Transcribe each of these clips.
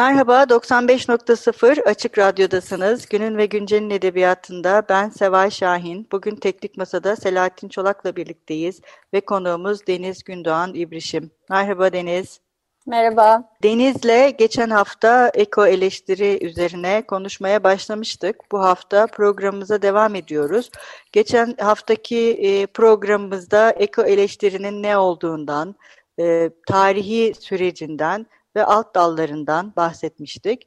Merhaba, 95.0 Açık Radyo'dasınız. Günün ve Güncel'in edebiyatında ben Seval Şahin. Bugün Teknik Masa'da Selahattin Çolak'la birlikteyiz ve konuğumuz Deniz Gündoğan İbrişim. Merhaba Deniz. Merhaba. Deniz'le geçen hafta eko eleştiri üzerine konuşmaya başlamıştık. Bu hafta programımıza devam ediyoruz. Geçen haftaki e, programımızda eko eleştirinin ne olduğundan, e, tarihi sürecinden ve alt dallarından bahsetmiştik.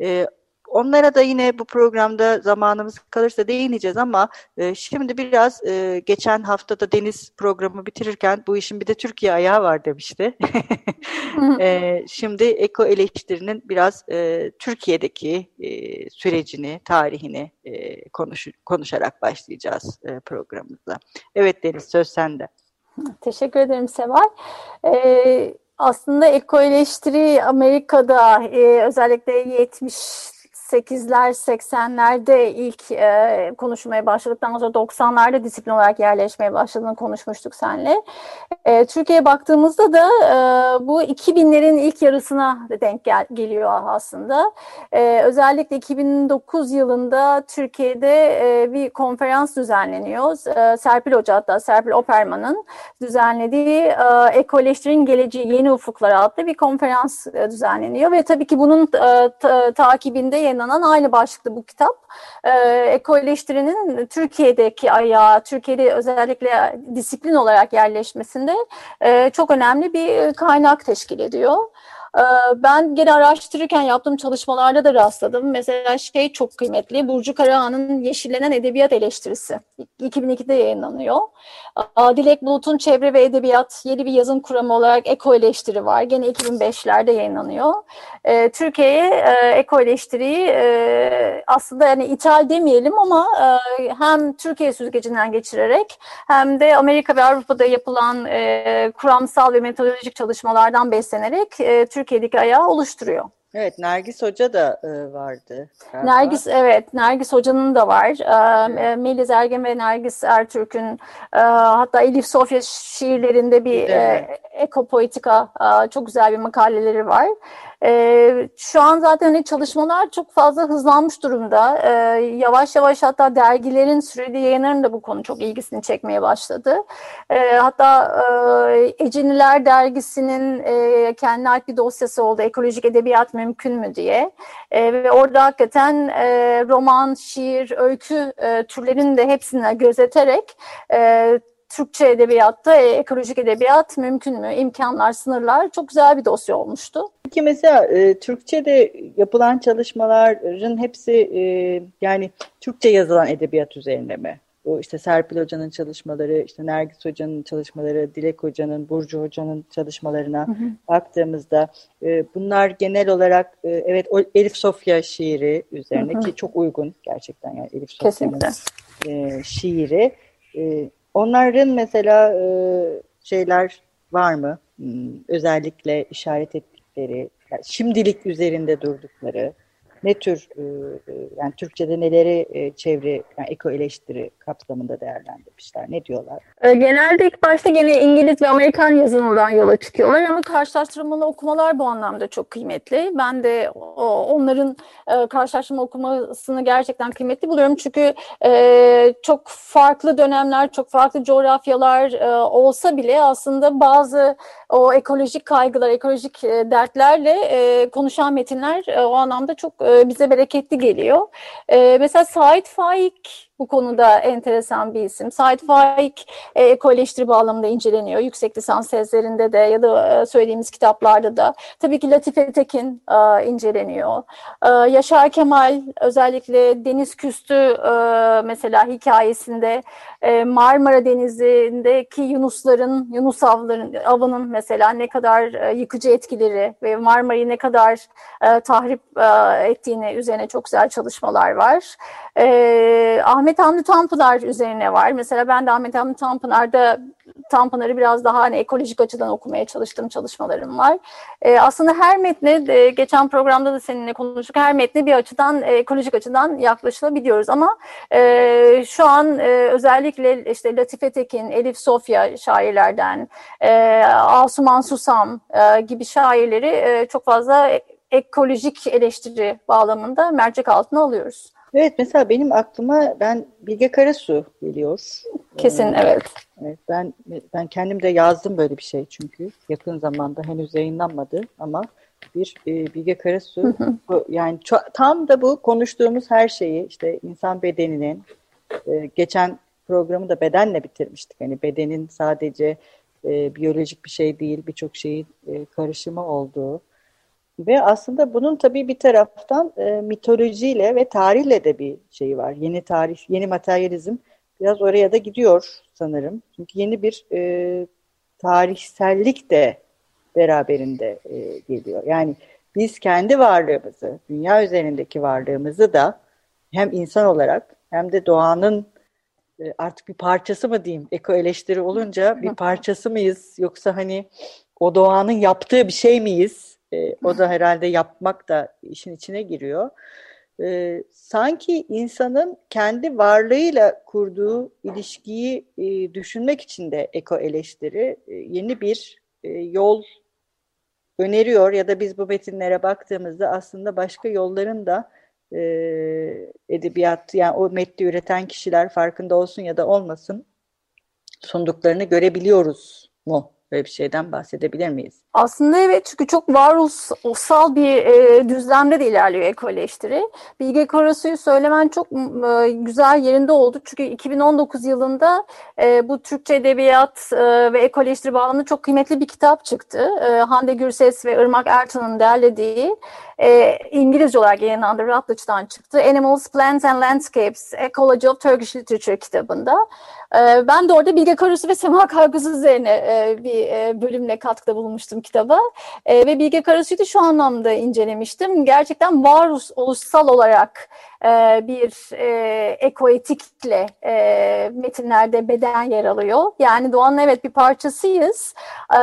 E, onlara da yine bu programda zamanımız kalırsa değineceğiz ama e, şimdi biraz e, geçen haftada Deniz programı bitirirken bu işin bir de Türkiye ayağı var demişti. e, şimdi eko eleştirinin biraz e, Türkiye'deki e, sürecini, tarihini e, konuş, konuşarak başlayacağız e, programımıza. Evet Deniz söz sende. Teşekkür ederim Seval. Ee, aslında eko eleştiri Amerika'da e, özellikle 70 8'ler 80'lerde ilk e, konuşmaya başladıktan sonra 90'larda disiplin olarak yerleşmeye başladığını konuşmuştuk senle. E, Türkiye'ye baktığımızda da e, bu 2000'lerin ilk yarısına denk gel geliyor aslında. E, özellikle 2009 yılında Türkiye'de e, bir konferans düzenleniyor. E, Serpil Hoca hatta Serpil Operman'ın düzenlediği e, Ekoleştirin Geleceği Yeni Ufuklar adlı bir konferans e, düzenleniyor ve tabii ki bunun e, ta, takibinde yayınlanan yayınlanan aynı başlıklı bu kitap e, ekoleştirinin Türkiye'deki ayağı, Türkiye'de özellikle disiplin olarak yerleşmesinde e, çok önemli bir kaynak teşkil ediyor. Ee, ben gene araştırırken yaptığım çalışmalarda da rastladım. Mesela şey çok kıymetli, Burcu Karahan'ın Yeşillenen Edebiyat Eleştirisi. 2002'de yayınlanıyor. Dilek Bulut'un Çevre ve Edebiyat yeni bir yazım kuramı olarak Eko Eleştiri var. Gene 2005'lerde yayınlanıyor. Ee, Türkiye'ye e, Eko Eleştiriyi e, aslında yani ithal demeyelim ama e, hem Türkiye süzgecinden geçirerek hem de Amerika ve Avrupa'da yapılan kuramsal ve metodolojik çalışmalardan beslenerek Türkiye Türkiye'deki ayağı oluşturuyor. Evet, Nergis Hoca da e, vardı. Galiba. Nergis, evet, Nergis Hoca'nın da var. E, Melis Ergen ve Nergis Ertürk'ün e, hatta Elif Sofya şiirlerinde bir evet. e, ekopoetika e, çok güzel bir makaleleri var. E, şu an zaten hani çalışmalar çok fazla hızlanmış durumda. E, yavaş yavaş hatta dergilerin süreli yayınların da bu konu çok ilgisini çekmeye başladı. E, hatta e, Eciniler dergisinin e, kendine ait bir dosyası oldu. Ekolojik edebiyat mümkün mü diye. E, ve orada hakikaten e, roman, şiir, öykü e, türlerini de hepsine gözeterek e, Türkçe edebiyatta e, ekolojik edebiyat mümkün mü? İmkanlar, sınırlar çok güzel bir dosya olmuştu. Peki mesela e, Türkçe'de yapılan çalışmaların hepsi e, yani Türkçe yazılan edebiyat üzerine mi? O işte Serpil Hoca'nın çalışmaları, işte Nergis Hoca'nın çalışmaları, Dilek Hoca'nın, Burcu Hoca'nın çalışmalarına hı hı. baktığımızda e, bunlar genel olarak e, evet o Elif Sofya şiiri üzerine hı hı. ki çok uygun gerçekten yani Elif Sofya'nın e, şiiri. E, Onların mesela e, şeyler var mı? Hmm, özellikle işaret ettikleri, yani şimdilik üzerinde durdukları, ne tür e, e, yani Türkçe'de neleri e, çevre yani eko eleştiri kapsamında değerlendirmişler? Ne diyorlar? Genelde ilk başta gene İngiliz ve Amerikan yazımından yola çıkıyorlar ama karşılaştırmalı okumalar bu anlamda çok kıymetli. Ben de onların karşılaştırma okumasını gerçekten kıymetli buluyorum. Çünkü çok farklı dönemler, çok farklı coğrafyalar olsa bile aslında bazı o ekolojik kaygılar, ekolojik dertlerle konuşan metinler o anlamda çok bize bereketli geliyor. mesela Sait Faik bu konuda enteresan bir isim. Sait Faik e, ekoeleştiri bağlamında inceleniyor. Yüksek lisans tezlerinde de ya da e, söylediğimiz kitaplarda da. Tabii ki Latife Tekin e, inceleniyor. E, Yaşar Kemal özellikle Deniz Küstü mesela hikayesinde Marmara Denizi'ndeki Yunusların, Yunus avların, avının mesela ne kadar yıkıcı etkileri ve Marmara'yı ne kadar tahrip e, ettiğini üzerine çok güzel çalışmalar var. E, Ahmet Hamdi Tanpınar üzerine var. Mesela ben de Ahmet Hamdi Tanpınar'da Tanpınar'ı biraz daha hani ekolojik açıdan okumaya çalıştığım çalışmalarım var. E, aslında her metne, e, geçen programda da seninle konuştuk, her metne bir açıdan, e, ekolojik açıdan yaklaşılabiliyoruz. Ama e, şu an e, özellikle işte Latife Tekin, Elif Sofya şairlerden, e, Asuman Susam e, gibi şairleri e, çok fazla ekolojik eleştiri bağlamında mercek altına alıyoruz. Evet mesela benim aklıma ben Bilge Karasu geliyor. Kesin ee, evet. Evet ben ben kendim de yazdım böyle bir şey çünkü yakın zamanda henüz yayınlanmadı ama bir e, Bilge Karasu hı hı. Bu, yani tam da bu konuştuğumuz her şeyi işte insan bedeninin e, geçen programı da bedenle bitirmiştik. Hani bedenin sadece e, biyolojik bir şey değil birçok şeyin e, karışımı olduğu ve aslında bunun tabii bir taraftan e, mitolojiyle ve tarihle de bir şeyi var. Yeni tarih, yeni materyalizm biraz oraya da gidiyor sanırım. Çünkü yeni bir e, tarihsellik de beraberinde e, geliyor. Yani biz kendi varlığımızı, dünya üzerindeki varlığımızı da hem insan olarak hem de doğanın e, artık bir parçası mı diyeyim, eko eleştiri olunca bir parçası mıyız yoksa hani o doğanın yaptığı bir şey miyiz? E, o da herhalde yapmak da işin içine giriyor. E, sanki insanın kendi varlığıyla kurduğu ilişkiyi e, düşünmek için de eko eleştiri e, yeni bir e, yol öneriyor ya da biz bu metinlere baktığımızda aslında başka yolların da e, edebiyat yani o metni üreten kişiler farkında olsun ya da olmasın sunduklarını görebiliyoruz mu? Böyle bir şeyden bahsedebilir miyiz? Aslında evet çünkü çok varoluşsal bir e, düzlemde de ilerliyor ekoleştiri. Bilge Karasu'yu söylemen çok e, güzel yerinde oldu. Çünkü 2019 yılında e, bu Türkçe edebiyat e, ve ekoleştiri bağlamında çok kıymetli bir kitap çıktı. E, Hande Gürses ve Irmak Ertan'ın derlediği e, İngilizce olarak yayınlandı. Routledge'dan çıktı. Animals, Plants and Landscapes, Ecology of Turkish Literature kitabında. E, ben de orada Bilge Karasu ve Sema Kargız üzerine e, bir e, bölümle katkıda bulunmuştum kitaba. E, ve Bilge Karasu'yu da şu anlamda incelemiştim. Gerçekten varoluşsal olarak bir e, ekoetikle e, metinlerde beden yer alıyor. Yani doğanın evet bir parçasıyız e,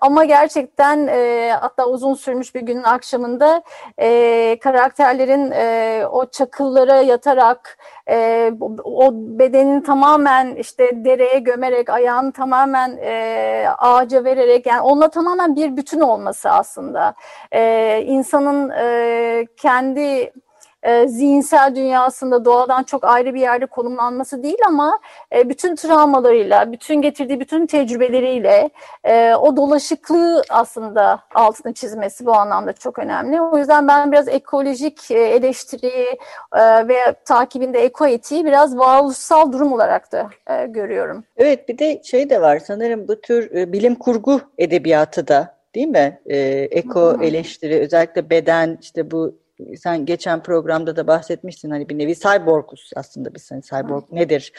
ama gerçekten e, hatta uzun sürmüş bir günün akşamında e, karakterlerin e, o çakıllara yatarak e, o bedenin tamamen işte dereye gömerek ayağını tamamen e, ağaca vererek yani onunla tamamen bir bütün olması aslında e, insanın e, kendi e, zihinsel dünyasında doğadan çok ayrı bir yerde konumlanması değil ama e, bütün travmalarıyla, bütün getirdiği bütün tecrübeleriyle e, o dolaşıklığı aslında altını çizmesi bu anlamda çok önemli. O yüzden ben biraz ekolojik e, eleştiriyi e, ve takibinde ekoetiği biraz varoluşsal durum olarak da e, görüyorum. Evet bir de şey de var sanırım bu tür e, bilim kurgu edebiyatı da değil mi? E, eko eleştiri özellikle beden işte bu sen geçen programda da bahsetmiştin hani bir nevi cyborguz aslında biz hani cyborg nedir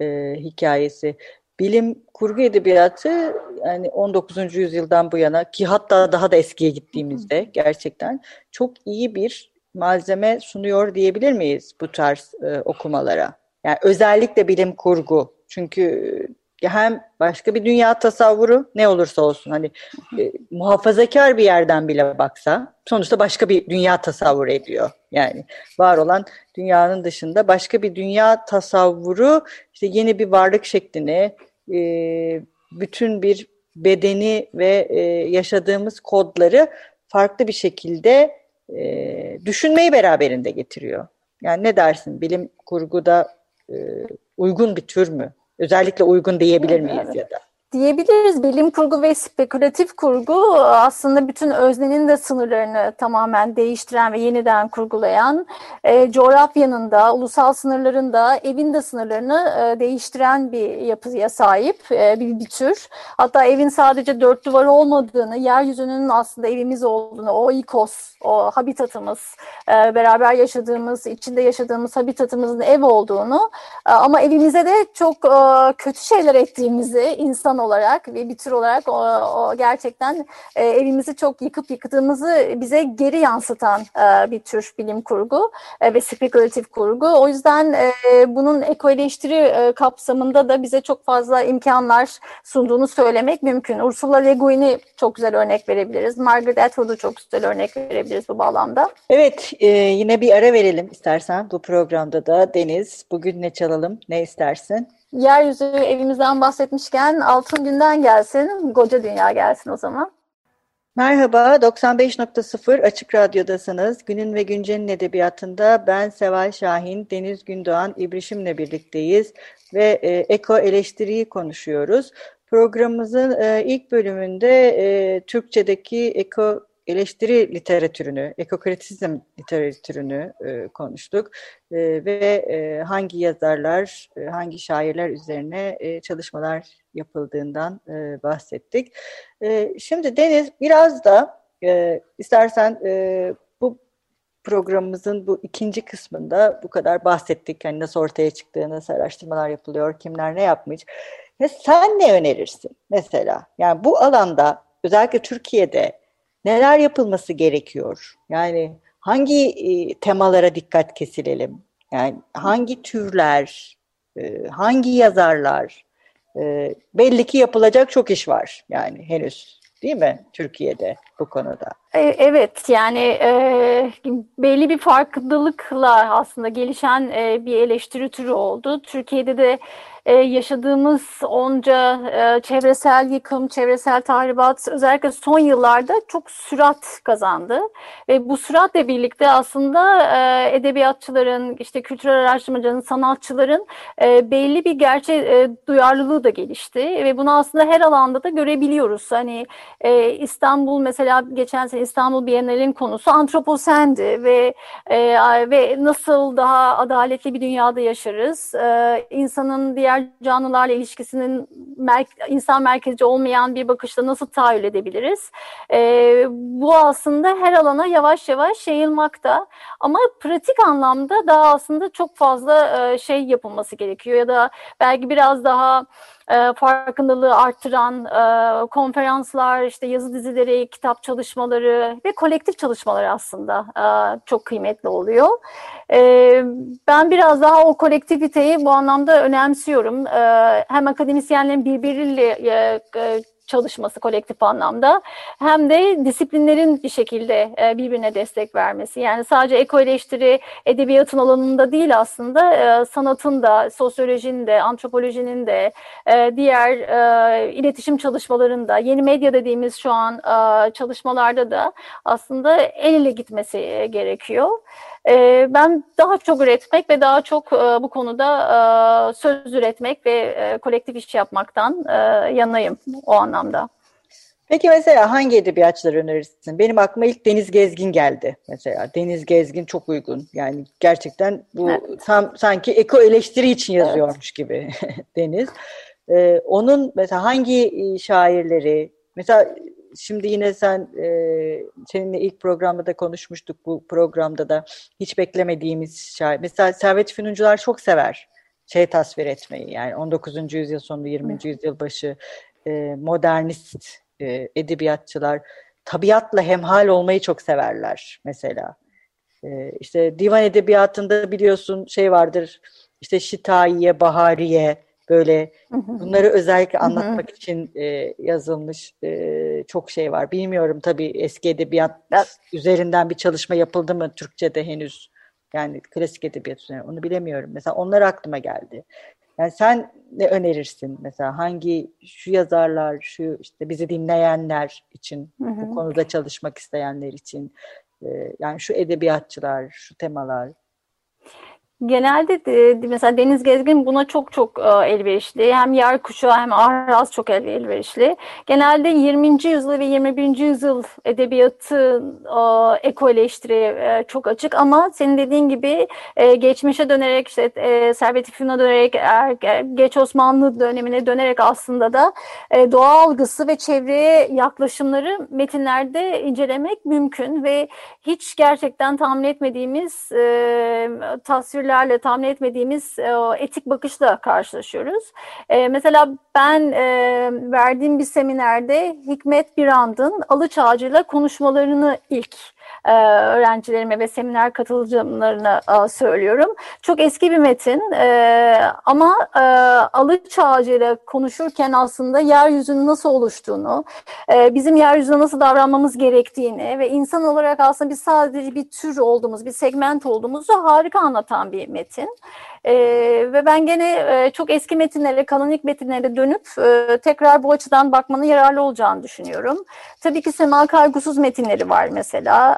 e, hikayesi. Bilim kurgu edebiyatı yani 19. yüzyıldan bu yana ki hatta daha da eskiye gittiğimizde gerçekten çok iyi bir malzeme sunuyor diyebilir miyiz bu tarz e, okumalara? Yani özellikle bilim kurgu çünkü hem başka bir dünya tasavvuru ne olursa olsun hani e, muhafazakar bir yerden bile baksa sonuçta başka bir dünya tasavvuru ediyor. Yani var olan dünyanın dışında başka bir dünya tasavvuru işte yeni bir varlık şeklini e, bütün bir bedeni ve e, yaşadığımız kodları farklı bir şekilde e, düşünmeyi beraberinde getiriyor. Yani ne dersin bilim kurguda e, uygun bir tür mü? Özellikle uygun diyebilir miyiz evet. ya da? Diyebiliriz. Bilim kurgu ve spekülatif kurgu aslında bütün öznenin de sınırlarını tamamen değiştiren ve yeniden kurgulayan, e, coğrafyanın da, ulusal sınırların da, evin de sınırlarını e, değiştiren bir yapıya sahip e, bir, bir tür. Hatta evin sadece dört duvar olmadığını, yeryüzünün aslında evimiz olduğunu, o ikos, o habitatımız, e, beraber yaşadığımız, içinde yaşadığımız habitatımızın ev olduğunu e, ama evimize de çok e, kötü şeyler ettiğimizi insan olarak ve bir tür olarak o, o gerçekten e, evimizi çok yıkıp yıktığımızı bize geri yansıtan e, bir tür bilim kurgu e, ve spekülatif kurgu. O yüzden e, bunun ekoeleştiri e, kapsamında da bize çok fazla imkanlar sunduğunu söylemek mümkün. Ursula Le Guin'i çok güzel örnek verebiliriz. Margaret Atwood'u çok güzel örnek verebiliriz bu bağlamda. Evet, e, yine bir ara verelim istersen bu programda da. Deniz, bugün ne çalalım, ne istersin? Yeryüzü evimizden bahsetmişken Altın Günden gelsin, Koca Dünya gelsin o zaman. Merhaba, 95.0 Açık Radyo'dasınız. Günün ve Güncel'in edebiyatında ben Seval Şahin, Deniz Gündoğan, İbrişim'le birlikteyiz ve e, eko eleştiriyi konuşuyoruz. Programımızın e, ilk bölümünde e, Türkçedeki eko eleştiri literatürünü, ekokritizm literatürünü e, konuştuk e, ve e, hangi yazarlar, e, hangi şairler üzerine e, çalışmalar yapıldığından e, bahsettik. E, şimdi Deniz biraz da e, istersen e, bu programımızın bu ikinci kısmında bu kadar bahsettik. Yani nasıl ortaya çıktığı, nasıl araştırmalar yapılıyor, kimler ne yapmış. Ya sen ne önerirsin mesela? Yani bu alanda özellikle Türkiye'de neler yapılması gerekiyor? Yani hangi e, temalara dikkat kesilelim? Yani hangi türler, e, hangi yazarlar? E, belli ki yapılacak çok iş var yani henüz değil mi Türkiye'de bu konuda? E, evet yani e, belli bir farkındalıkla aslında gelişen e, bir eleştiri türü oldu. Türkiye'de de e, yaşadığımız onca e, çevresel yıkım, çevresel tahribat özellikle son yıllarda çok sürat kazandı. Ve bu süratle birlikte aslında e, edebiyatçıların, işte kültürel araştırmacıların, sanatçıların e, belli bir gerçek e, duyarlılığı da gelişti. Ve bunu aslında her alanda da görebiliyoruz. Hani e, İstanbul mesela geçen sene İstanbul Bienalinin konusu antroposendi ve e, ve nasıl daha adaletli bir dünyada yaşarız? E, insanın diğer canlılarla ilişkisinin mer insan merkezci olmayan bir bakışla nasıl tahayyül edebiliriz? E, bu aslında her alana yavaş yavaş yayılmakta. Ama pratik anlamda daha aslında çok fazla e, şey yapılması gerekiyor ya da belki biraz daha e, farkındalığı arttıran e, konferanslar, işte yazı dizileri, kitap çalışmaları ve kolektif çalışmalar aslında e, çok kıymetli oluyor. E, ben biraz daha o kolektiviteyi bu anlamda önemsiyorum. E, hem akademisyenlerin birbiriyle e, e, çalışması kolektif anlamda hem de disiplinlerin bir şekilde e, birbirine destek vermesi. Yani sadece eko edebiyatın alanında değil aslında e, sanatın da, sosyolojinin de, antropolojinin de, e, diğer iletişim çalışmalarında, yeni medya dediğimiz şu an çalışmalarda da aslında el ele gitmesi gerekiyor. Ben daha çok üretmek ve daha çok bu konuda söz üretmek ve kolektif iş yapmaktan yanayım o anlamda. Peki mesela hangi edebiyatçıları önerirsin? Benim aklıma ilk Deniz Gezgin geldi mesela. Deniz Gezgin çok uygun. Yani gerçekten bu evet. tam, sanki eko eleştiri için yazıyormuş evet. gibi Deniz. Ee, onun mesela hangi şairleri mesela şimdi yine sen e, seninle ilk programda da konuşmuştuk bu programda da hiç beklemediğimiz şair. Mesela Servet Fünuncular çok sever şey tasvir etmeyi yani 19. yüzyıl sonu 20. yüzyıl başı e, modernist e, edebiyatçılar tabiatla hemhal olmayı çok severler mesela. E, işte divan edebiyatında biliyorsun şey vardır işte Şitayiye, Bahariye böyle bunları özellikle anlatmak için e, yazılmış e, çok şey var. Bilmiyorum tabii eski edebiyat üzerinden bir çalışma yapıldı mı Türkçe'de henüz. Yani klasik edebiyat üzerine onu bilemiyorum. Mesela onlar aklıma geldi. Yani sen ne önerirsin mesela hangi şu yazarlar, şu işte bizi dinleyenler için, hı hı. bu konuda çalışmak isteyenler için, e, yani şu edebiyatçılar, şu temalar. Genelde de, mesela Deniz Gezgin buna çok çok e, elverişli. Hem yer kuşağı hem Aras çok elverişli. Genelde 20. yüzyıl ve 21. yüzyıl edebiyatı e, eko eleştiri e, çok açık ama senin dediğin gibi geçmişe dönerek işte Servet İfün'a dönerek er, geç Osmanlı dönemine dönerek aslında da doğa algısı ve çevreye yaklaşımları metinlerde incelemek mümkün ve hiç gerçekten tahmin etmediğimiz tasvir fikirlerle tahmin etmediğimiz e, etik bakışla karşılaşıyoruz. E, mesela ben e, verdiğim bir seminerde Hikmet Birand'ın Alıç Ağacı'yla konuşmalarını ilk e, öğrencilerime ve seminer katılımlarına e, söylüyorum. Çok eski bir metin e, ama e, Alıç Ağacı konuşurken aslında yeryüzünün nasıl oluştuğunu, bizim yeryüzüne nasıl davranmamız gerektiğini ve insan olarak aslında biz sadece bir tür olduğumuz, bir segment olduğumuzu harika anlatan bir metin. E, ve ben gene e, çok eski metinlere, kanonik metinlere dönüp e, tekrar bu açıdan bakmanın yararlı olacağını düşünüyorum. Tabii ki Sema Kaygusuz metinleri var mesela.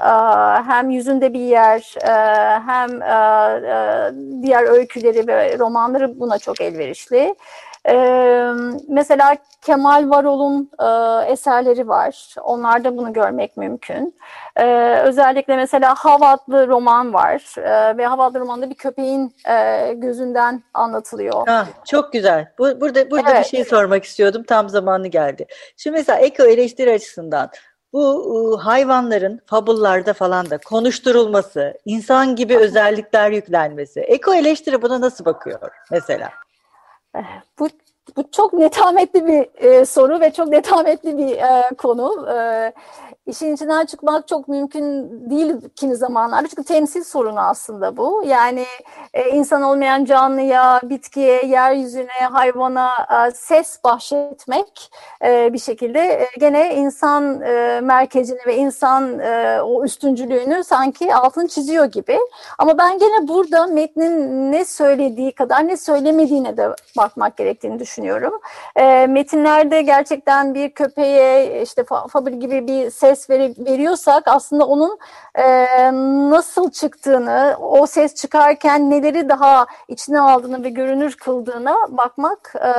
Hem Yüzünde Bir Yer, e, hem e, e, diğer öyküleri ve romanları buna çok elverişli. Ee, mesela Kemal Varol'un e, eserleri var. Onlarda bunu görmek mümkün. Ee, özellikle mesela Hav adlı roman var. Ee, ve Hav adlı romanda bir köpeğin e, gözünden anlatılıyor. Ha, çok güzel. Bu, burada burada evet. bir şey sormak istiyordum. Tam zamanı geldi. Şimdi mesela eko eleştiri açısından bu hayvanların fabullarda falan da konuşturulması, insan gibi özellikler yüklenmesi. Eko eleştiri buna nasıl bakıyor mesela? Bu bu çok netametli bir e, soru ve çok netametli bir e, konu. E, işin içinden çıkmak çok mümkün değil kimi zamanlarda. Çünkü temsil sorunu aslında bu. Yani e, insan olmayan canlıya, bitkiye, yeryüzüne, hayvana e, ses bahşetmek e, bir şekilde e, gene insan e, merkezini ve insan e, o üstüncülüğünü sanki altını çiziyor gibi. Ama ben gene burada metnin ne söylediği kadar ne söylemediğine de bakmak gerektiğini düşünüyorum. E, metinlerde gerçekten bir köpeğe işte Fabri gibi bir ses veri, veriyorsak aslında onun e, nasıl çıktığını, o ses çıkarken neleri daha içine aldığını ve görünür kıldığına bakmak e,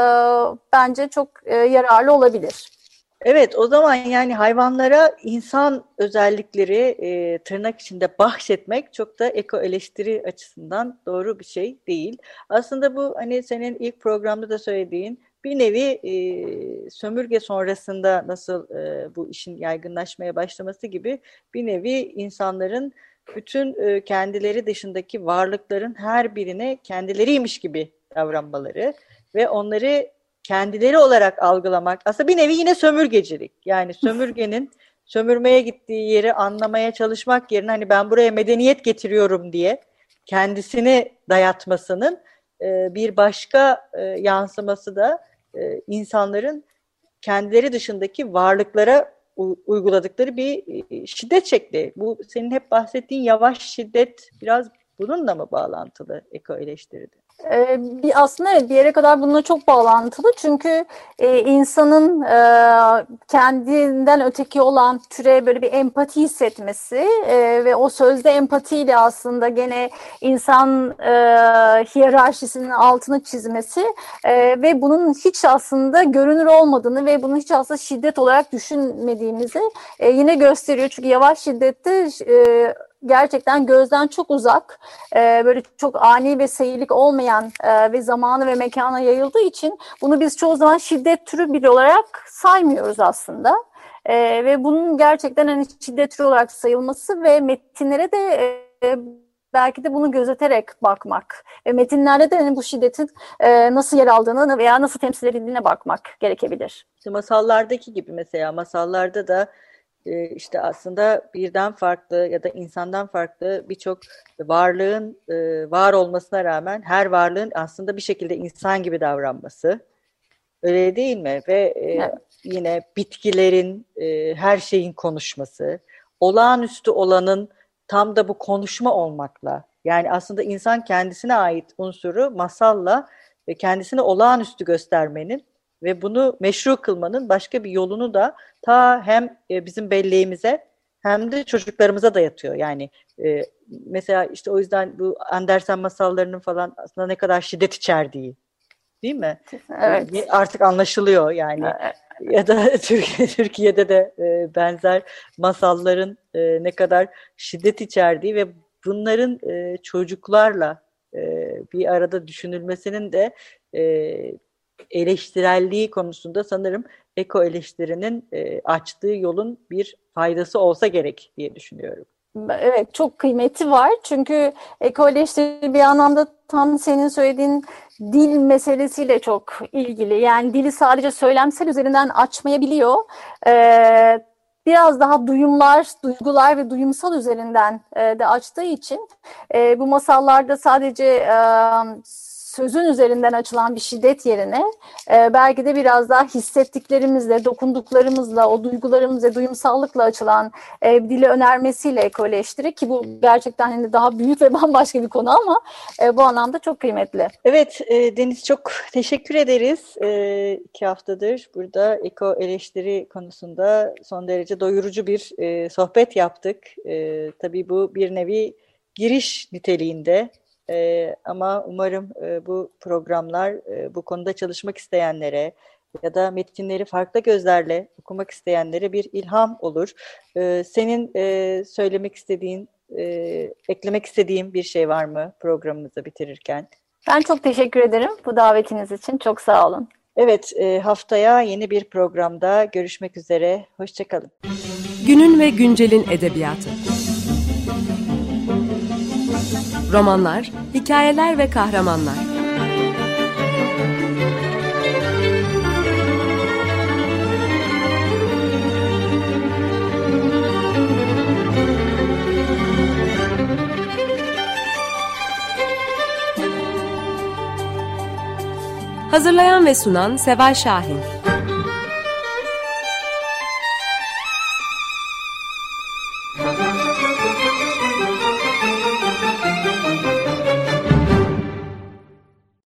bence çok e, yararlı olabilir. Evet o zaman yani hayvanlara insan özellikleri e, tırnak içinde bahşetmek çok da eko eleştiri açısından doğru bir şey değil. Aslında bu hani senin ilk programda da söylediğin bir nevi e, sömürge sonrasında nasıl e, bu işin yaygınlaşmaya başlaması gibi bir nevi insanların bütün e, kendileri dışındaki varlıkların her birine kendileriymiş gibi davranmaları ve onları kendileri olarak algılamak aslında bir nevi yine sömürgecilik. Yani sömürgenin sömürmeye gittiği yeri anlamaya çalışmak yerine hani ben buraya medeniyet getiriyorum diye kendisini dayatmasının e, bir başka e, yansıması da e, insanların kendileri dışındaki varlıklara uyguladıkları bir e, şiddet şekli. Bu senin hep bahsettiğin yavaş şiddet biraz bununla mı bağlantılı eko eleştiride? Ee, bir aslında evet bir yere kadar bununla çok bağlantılı. Çünkü e, insanın e, kendinden öteki olan türe böyle bir empati hissetmesi e, ve o sözde empatiyle aslında gene insan e, hiyerarşisinin altını çizmesi e, ve bunun hiç aslında görünür olmadığını ve bunu hiç aslında şiddet olarak düşünmediğimizi e, yine gösteriyor. Çünkü yavaş şiddette e, gerçekten gözden çok uzak, e, böyle çok ani ve seyirlik olmayan e, ve zamanı ve mekana yayıldığı için bunu biz çoğu zaman şiddet türü bir olarak saymıyoruz aslında. E, ve bunun gerçekten hani şiddet türü olarak sayılması ve metinlere de e, belki de bunu gözeterek bakmak ve metinlerde de hani bu şiddetin e, nasıl yer aldığını veya nasıl temsil edildiğine bakmak gerekebilir. İşte masallardaki gibi mesela masallarda da e, işte aslında birden farklı ya da insandan farklı birçok varlığın e, var olmasına rağmen her varlığın aslında bir şekilde insan gibi davranması. Öyle değil mi? Ve e, evet. yine bitkilerin, her şeyin konuşması, olağanüstü olanın tam da bu konuşma olmakla, yani aslında insan kendisine ait unsuru masalla ve kendisini olağanüstü göstermenin ve bunu meşru kılmanın başka bir yolunu da ta hem e, bizim belleğimize hem de çocuklarımıza dayatıyor. Yani e, mesela işte o yüzden bu Andersen masallarının falan aslında ne kadar şiddet içerdiği değil mi? Evet. Artık anlaşılıyor yani. Evet. Ya da Türkiye, Türkiye'de de e, benzer masalların e, ne kadar şiddet içerdiği ve bunların e, çocuklarla e, bir arada düşünülmesinin de e, eleştirelliği konusunda sanırım eko eleştirinin e, açtığı yolun bir faydası olsa gerek diye düşünüyorum. Evet çok kıymeti var çünkü eko eleştiri bir anlamda tam senin söylediğin dil meselesiyle çok ilgili. Yani dili sadece söylemsel üzerinden açmayabiliyor. Ee, biraz daha duyumlar, duygular ve duyumsal üzerinden e, de açtığı için e, bu masallarda sadece e, sözün üzerinden açılan bir şiddet yerine e, belki de biraz daha hissettiklerimizle, dokunduklarımızla, o duygularımızla, duyumsallıkla açılan e, dili önermesiyle ekoleştiri ki bu gerçekten hani daha büyük ve bambaşka bir konu ama e, bu anlamda çok kıymetli. Evet e, Deniz çok teşekkür ederiz. E, iki haftadır burada eko eleştiri konusunda son derece doyurucu bir e, sohbet yaptık. E, tabii bu bir nevi giriş niteliğinde e, ama umarım e, bu programlar e, bu konuda çalışmak isteyenlere ya da metinleri farklı gözlerle okumak isteyenlere bir ilham olur. E, senin e, söylemek istediğin, e, eklemek istediğin bir şey var mı programımızı bitirirken? Ben çok teşekkür ederim bu davetiniz için. Çok sağ olun. Evet, e, haftaya yeni bir programda görüşmek üzere. Hoşçakalın. Günün ve güncelin edebiyatı. Romanlar, hikayeler ve kahramanlar. Hazırlayan ve sunan Seval Şahin.